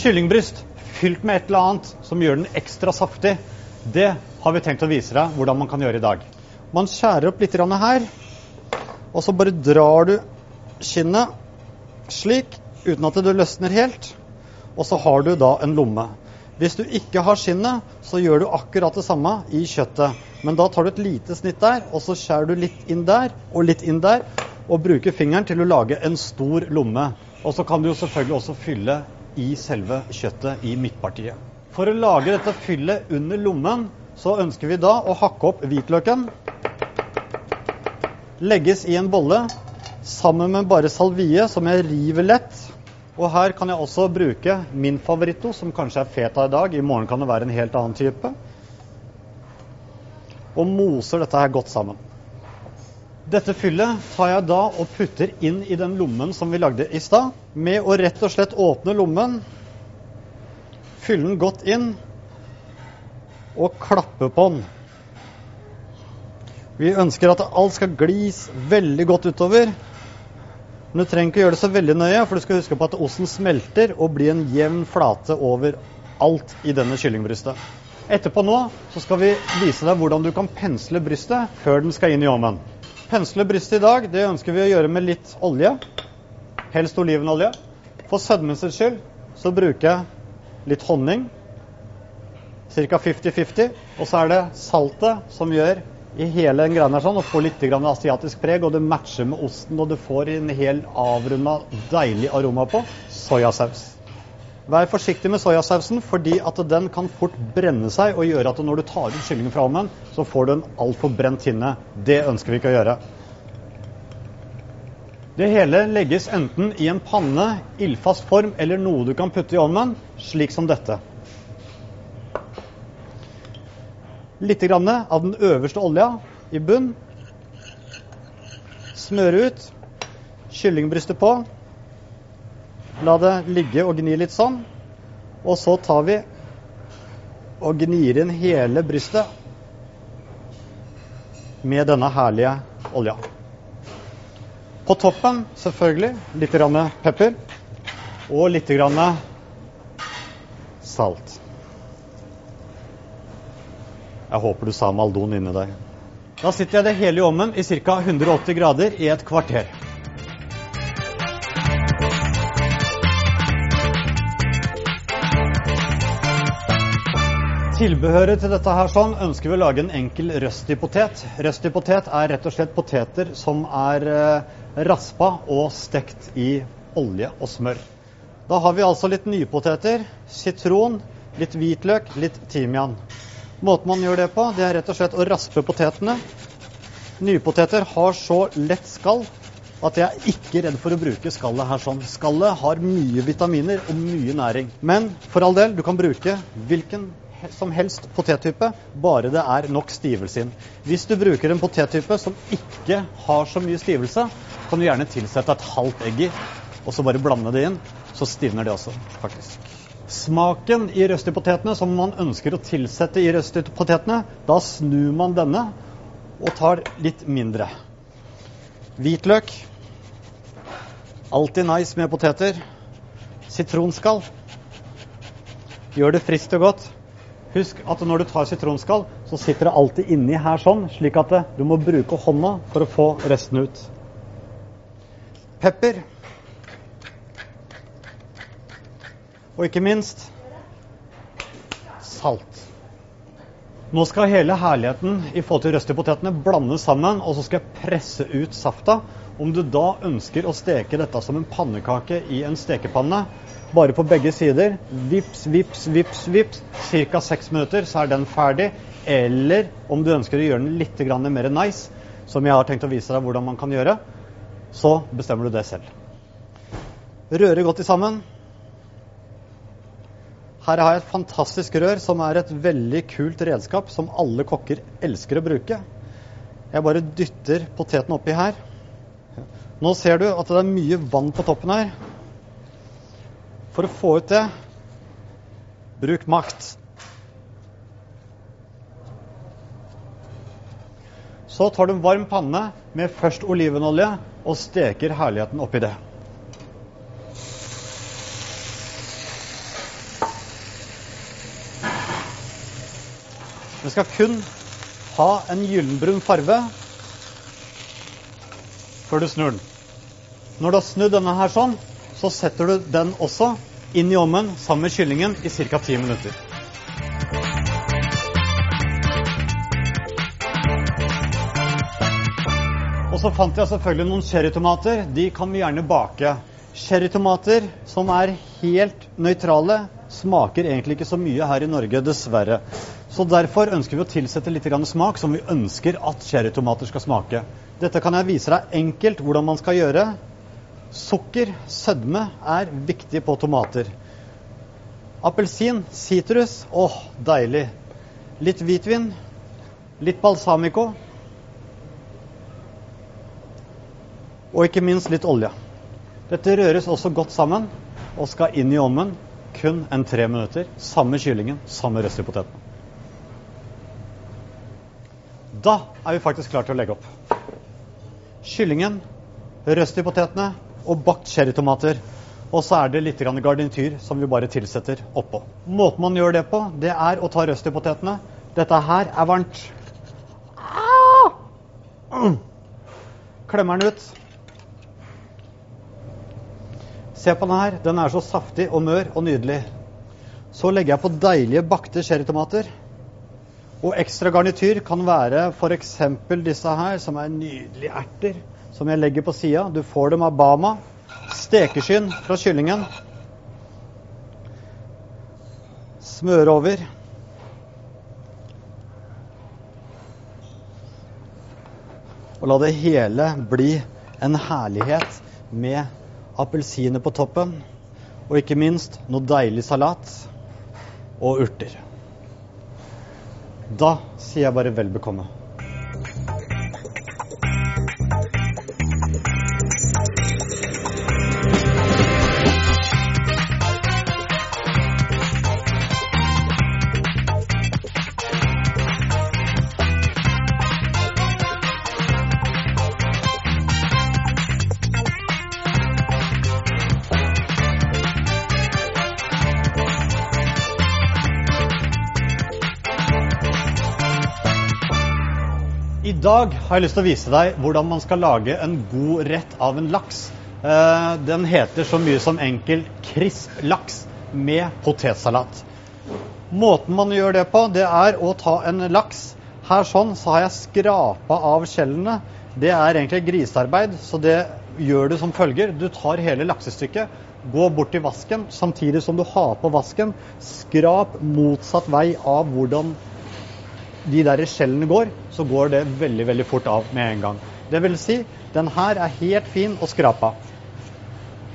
kyllingbryst fylt med et eller annet som gjør den ekstra saftig, det har vi tenkt å vise deg hvordan man kan gjøre i dag. Man skjærer opp litt her, og så bare drar du skinnet slik, uten at det løsner helt. Og så har du da en lomme. Hvis du ikke har skinnet, så gjør du akkurat det samme i kjøttet. Men da tar du et lite snitt der, og så skjærer du litt inn der og litt inn der. Og bruker fingeren til å lage en stor lomme. Og så kan du jo selvfølgelig også fylle i selve kjøttet i midtpartiet. For å lage dette fyllet under lommen, så ønsker vi da å hakke opp hvitløken. Legges i en bolle sammen med bare salvie, som jeg river lett. Og her kan jeg også bruke min favoritto, som kanskje er feta i dag. I morgen kan det være en helt annen type. Og moser dette her godt sammen. Dette fyllet tar jeg da og putter inn i den lommen som vi lagde i stad. Med å rett og slett åpne lommen, fylle den godt inn og klappe på den. Vi ønsker at alt skal glis veldig godt utover. Men du trenger ikke gjøre det så veldig nøye, for du skal huske på at osten smelter og blir en jevn flate over alt i denne kyllingbrystet. Etterpå nå så skal vi vise deg hvordan du kan pensle brystet før den skal inn i ovnen. Pensle brystet i dag det ønsker vi å gjøre med litt olje, helst olivenolje. For sødmens skyld så bruker jeg litt honning, ca. 50-50. Og så er det saltet som gjør i hele den greia sånn, og får litt asiatisk preg. Og det matcher med osten, og du får en hel avrunda, deilig aroma på soyasaus. Vær forsiktig med soyasausen, fordi at den kan fort brenne seg og gjøre at når du tar ut kyllingen fra ovnen, så får du en altfor brent hinne. Det ønsker vi ikke å gjøre. Det hele legges enten i en panne, ildfast form eller noe du kan putte i ovnen, slik som dette. Litt av den øverste olja i bunn. Smøre ut. Kyllingbrystet på. La det ligge og gni litt sånn. Og så tar vi og gnir inn hele brystet med denne herlige olja. På toppen selvfølgelig litt grann pepper og litt grann salt. Jeg håper du sa Maldon inni deg. Da sitter jeg det hele i ovnen i ca. 180 grader i et kvarter. Tilbehøret til dette her sånn ønsker vi å lage en enkel røstig potet. Røstig potet er rett og slett poteter som er eh, raspa og stekt i olje og smør. Da har vi altså litt nypoteter, sitron, litt hvitløk, litt timian. Måten man gjør det på, det er rett og slett å raspe potetene. Nypoteter har så lett skall at jeg er ikke redd for å bruke skallet her sånn. Skallet har mye vitaminer og mye næring. Men for all del, du kan bruke hvilken som helst potettype, bare det er nok stivelse inn. Hvis du bruker en potettype som ikke har så mye stivelse, kan du gjerne tilsette et halvt egg i, og så bare blande det inn. Så stivner det også, faktisk smaken i røstipotetene som man ønsker å tilsette i røstipotetene, da snur man denne og tar litt mindre. Hvitløk. Alltid nice med poteter. Sitronskall. Gjør det friskt og godt. Husk at når du tar sitronskall, så sitter det alltid inni her sånn, slik at du må bruke hånda for å få resten ut. Pepper. Og ikke minst salt. Nå skal hele herligheten i forhold til røstipotetene blandes sammen, og så skal jeg presse ut safta. Om du da ønsker å steke dette som en pannekake i en stekepanne, bare på begge sider, vips, vips, vips, vips, ca. seks minutter, så er den ferdig. Eller om du ønsker å gjøre den litt mer nice, som jeg har tenkt å vise deg hvordan man kan gjøre, så bestemmer du det selv. Røre godt i sammen. Her har jeg et fantastisk rør som er et veldig kult redskap som alle kokker elsker å bruke. Jeg bare dytter poteten oppi her. Nå ser du at det er mye vann på toppen her. For å få ut det, bruk makt. Så tar du en varm panne med først olivenolje og steker herligheten oppi det. Den skal kun ha en gyllenbrun farve før du snur den. Når du har snudd denne her sånn, så setter du den også inn i ovnen sammen med kyllingen i ca. 10 minutter. Og så fant jeg selvfølgelig noen cherrytomater. De kan vi gjerne bake. Cherrytomater som er helt nøytrale, smaker egentlig ikke så mye her i Norge, dessverre. Så derfor ønsker vi å tilsette litt smak som vi ønsker at cherrytomater skal smake. Dette kan jeg vise deg enkelt hvordan man skal gjøre. Sukker, sødme, er viktig på tomater. Appelsin, sitrus, åh, deilig. Litt hvitvin, litt balsamico. Og ikke minst litt olje. Dette røres også godt sammen og skal inn i ovnen kun en tre minutter. Samme kyllingen, samme røst i potetene. Da er vi faktisk klare til å legge opp. Kyllingen, røst i potetene og bakt cherrytomater. Og så er det litt garnityr som vi bare tilsetter oppå. Måten man gjør det på, det er å ta røst i potetene. Dette her er varmt. Klemmer den ut. Se på den her. Den er så saftig og mør og nydelig. Så legger jeg på deilige bakte cherrytomater. Og ekstra garnityr kan være f.eks. disse her, som er nydelige erter. Som jeg legger på sida. Du får dem av Bama. Stekeskinn fra kyllingen. Smøre over. Og la det hele bli en herlighet med appelsiner på toppen, og ikke minst noe deilig salat og urter. Da sier jeg bare vel bekomme. Dag har jeg lyst til å vise deg hvordan man skal lage en god rett av en laks. Eh, Den heter så mye som enkel krisp laks med potetsalat. Måten man gjør det på, det er å ta en laks. Her sånn så har jeg skrapa av skjellene. Det er egentlig grisearbeid, så det gjør du som følger. Du tar hele laksestykket, går bort til vasken samtidig som du har på vasken. Skrap motsatt vei av hvordan de der skjellene går, så går det veldig veldig fort av med en gang. Det vil si, den her er helt fin å skrape av.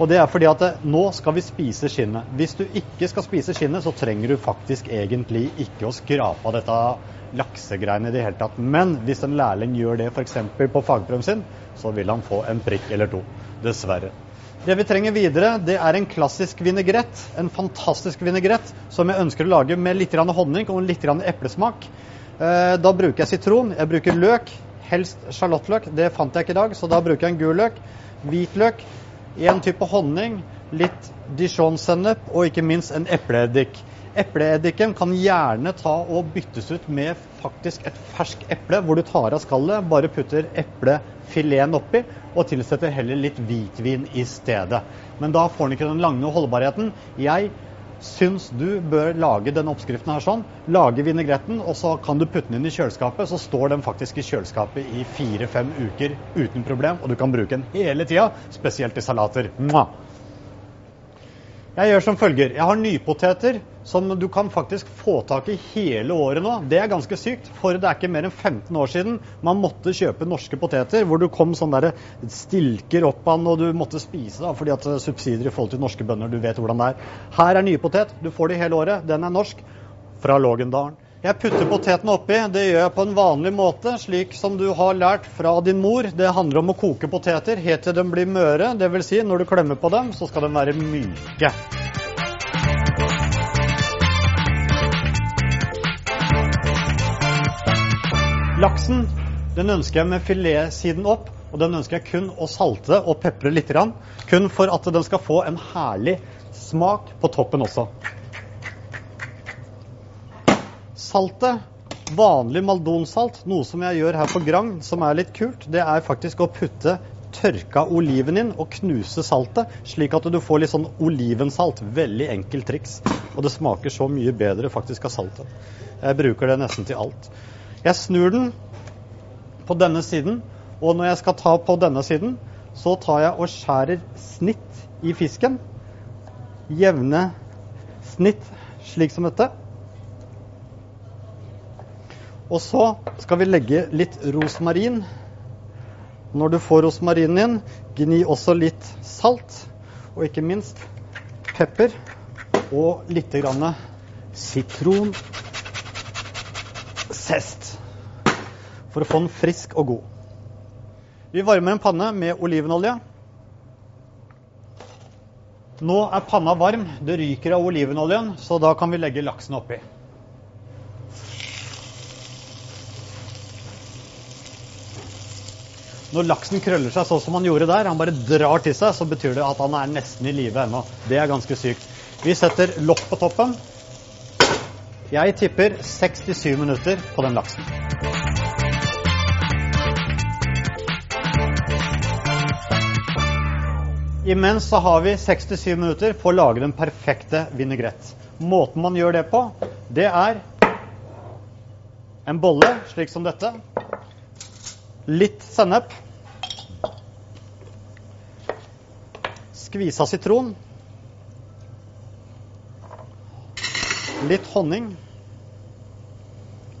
Og det er fordi at det, nå skal vi spise skinnet. Hvis du ikke skal spise skinnet, så trenger du faktisk egentlig ikke å skrape av dette laksegreiene i det hele tatt. Men hvis en lærling gjør det f.eks. på fagprøven sin, så vil han få en prikk eller to. Dessverre. Det vi trenger videre, det er en klassisk vinaigrett. En fantastisk vinaigrett som jeg ønsker å lage med litt honning og litt eplesmak. Eh, da bruker jeg sitron. Jeg bruker løk, helst sjalottløk. Det fant jeg ikke i dag, så da bruker jeg en gul løk. Hvitløk, en type honning, litt dijon-sennep og ikke minst en epleeddik. Epleeddiken kan gjerne ta og byttes ut med faktisk et ferskt eple, hvor du tar av skallet, bare putter eplefileten oppi og tilsetter heller litt hvitvin i stedet. Men da får den ikke den lange holdbarheten. Jeg syns du bør lage denne oppskriften her sånn. Lage vinegretten, og så kan du putte den inn i kjøleskapet. Så står den faktisk i kjøleskapet i fire-fem uker uten problem, og du kan bruke den hele tida, spesielt i salater. Jeg gjør som følger. Jeg har nypoteter som du kan faktisk få tak i hele året nå. Det er ganske sykt, for det er ikke mer enn 15 år siden man måtte kjøpe norske poteter, hvor du kom sånn der stilker opp an, og du måtte spise da, fordi at subsidier i forhold til norske bønder, du vet hvordan det er. Her er nye potet, Du får det hele året. Den er norsk. Fra Lågendalen. Jeg putter potetene oppi. Det gjør jeg på en vanlig måte, slik som du har lært fra din mor. Det handler om å koke poteter helt til de blir møre. Dvs. Si, når du klemmer på dem, så skal de være myke. Laksen den ønsker jeg med filetsiden opp, og den ønsker jeg kun å salte og pepre litt. Kun for at den skal få en herlig smak på toppen også. Saltet Vanlig maldonsalt, noe som jeg gjør her på Grang, som er litt kult, det er faktisk å putte tørka oliven inn og knuse saltet, slik at du får litt sånn olivensalt. Veldig enkelt triks. Og det smaker så mye bedre faktisk av saltet. Jeg bruker det nesten til alt. Jeg snur den på denne siden, og når jeg skal ta på denne siden, så tar jeg og skjærer snitt i fisken. Jevne snitt, slik som dette. Og så skal vi legge litt rosmarin. Når du får rosmarinen inn, gni også litt salt. Og ikke minst pepper og litt grann sitronzest. For å få den frisk og god. Vi varmer en panne med olivenolje. Nå er panna varm. Det ryker av olivenoljen, så da kan vi legge laksen oppi. Når laksen krøller seg sånn som han gjorde der, han bare drar til seg, så betyr det at han er nesten i live ennå. Det er ganske sykt. Vi setter lokk på toppen. Jeg tipper 67 minutter på den laksen. Imens så har vi 67 minutter på å lage den perfekte vinaigrette. Måten man gjør det på, det er en bolle slik som dette. Litt sennep. Skvisa sitron. Litt honning.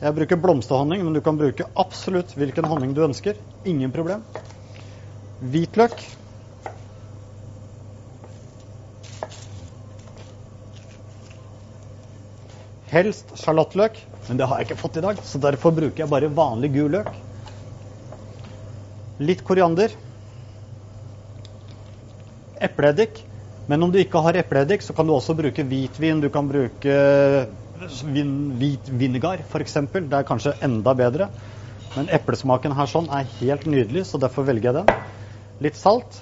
Jeg bruker blomsterhonning, men du kan bruke absolutt hvilken honning du ønsker. Ingen problem. Hvitløk. Helst sjalottløk, men det har jeg ikke fått i dag, så derfor bruker jeg bare vanlig gul løk. Litt koriander. Epleeddik. Men om du ikke har epleeddik, så kan du også bruke hvitvin. Du kan bruke vin, hvit vinegar, f.eks. Det er kanskje enda bedre. Men eplesmaken her sånn er helt nydelig, så derfor velger jeg den. Litt salt.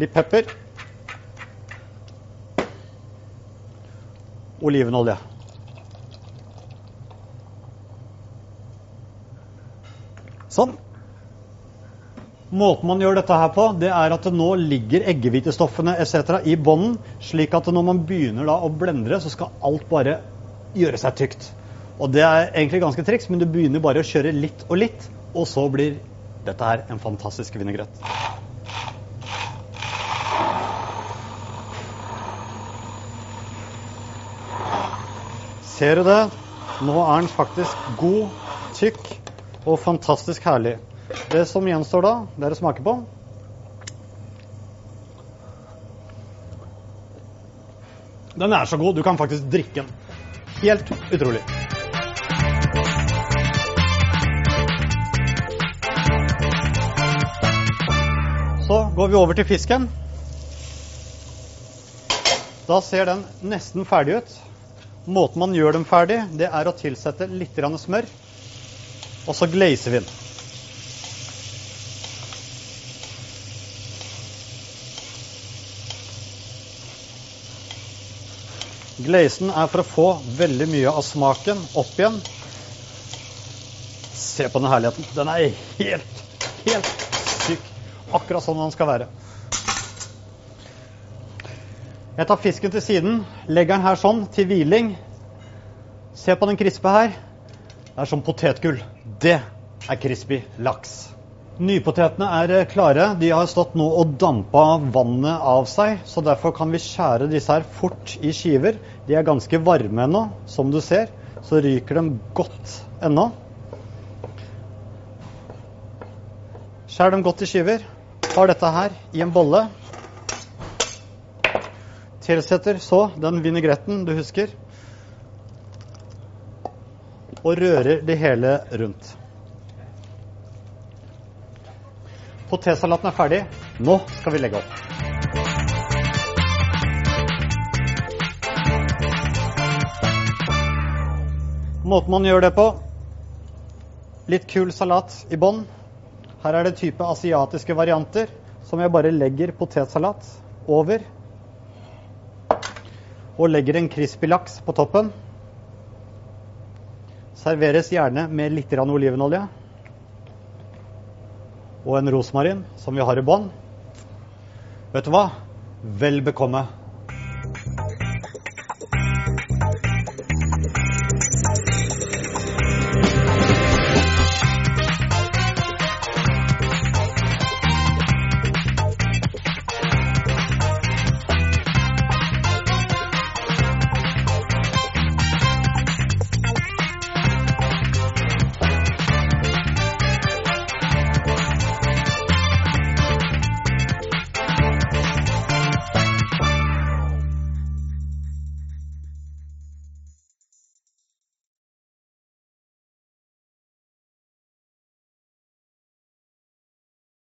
Litt pepper. Olivenolje. Sånn. Måten man gjør dette her på, det er at det nå ligger eggehvitestoffene etc. i bånden, slik at når man begynner å blendre, så skal alt bare gjøre seg tykt. Og det er egentlig ganske triks, men du begynner bare å kjøre litt og litt, og så blir dette her en fantastisk vinaigrett. Ser du det? Nå er den faktisk god, tykk og fantastisk herlig. Det som gjenstår da, det er å smake på. Den er så god, du kan faktisk drikke den. Helt utrolig. Så går vi over til fisken. Da ser den nesten ferdig ut. Måten man gjør den ferdig, det er å tilsette litt smør, og så glazer vi den. Glazen er for å få veldig mye av smaken opp igjen. Se på den herligheten. Den er helt, helt syk. Akkurat sånn den skal være. Jeg tar fisken til siden, legger den her sånn til hviling. Se på den krispe her. Det er som potetgull. Det er crispy laks. Nypotetene er eh, klare. De har stått nå og dampa vannet av seg. Så derfor kan vi skjære disse her fort i skiver. De er ganske varme ennå, som du ser. Så ryker de godt ennå. Skjær dem godt i skiver. Tar dette her i en bolle. Tilsetter så den vinegretten du husker. Og rører det hele rundt. Potetsalaten er ferdig. Nå skal vi legge opp. Måten man gjør det på Litt kul salat i bånn. Her er det type asiatiske varianter som jeg bare legger potetsalat over. Og legger en crispy laks på toppen. Serveres gjerne med litt olivenolje. Og en rosmarin, som vi har i bånn. Vet du hva? Vel bekomme.